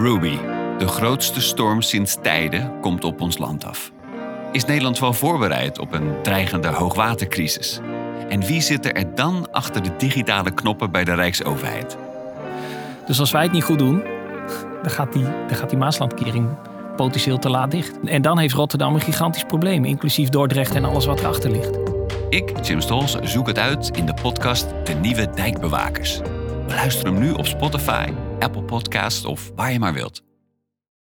Ruby, de grootste storm sinds tijden, komt op ons land af. Is Nederland wel voorbereid op een dreigende hoogwatercrisis? En wie zit er dan achter de digitale knoppen bij de Rijksoverheid? Dus als wij het niet goed doen, dan gaat die, dan gaat die Maaslandkering potentieel te laat dicht. En dan heeft Rotterdam een gigantisch probleem, inclusief Dordrecht en alles wat erachter ligt. Ik, Jim Stols, zoek het uit in de podcast De Nieuwe Dijkbewakers. Beluister hem nu op Spotify, Apple Podcasts of waar je maar wilt.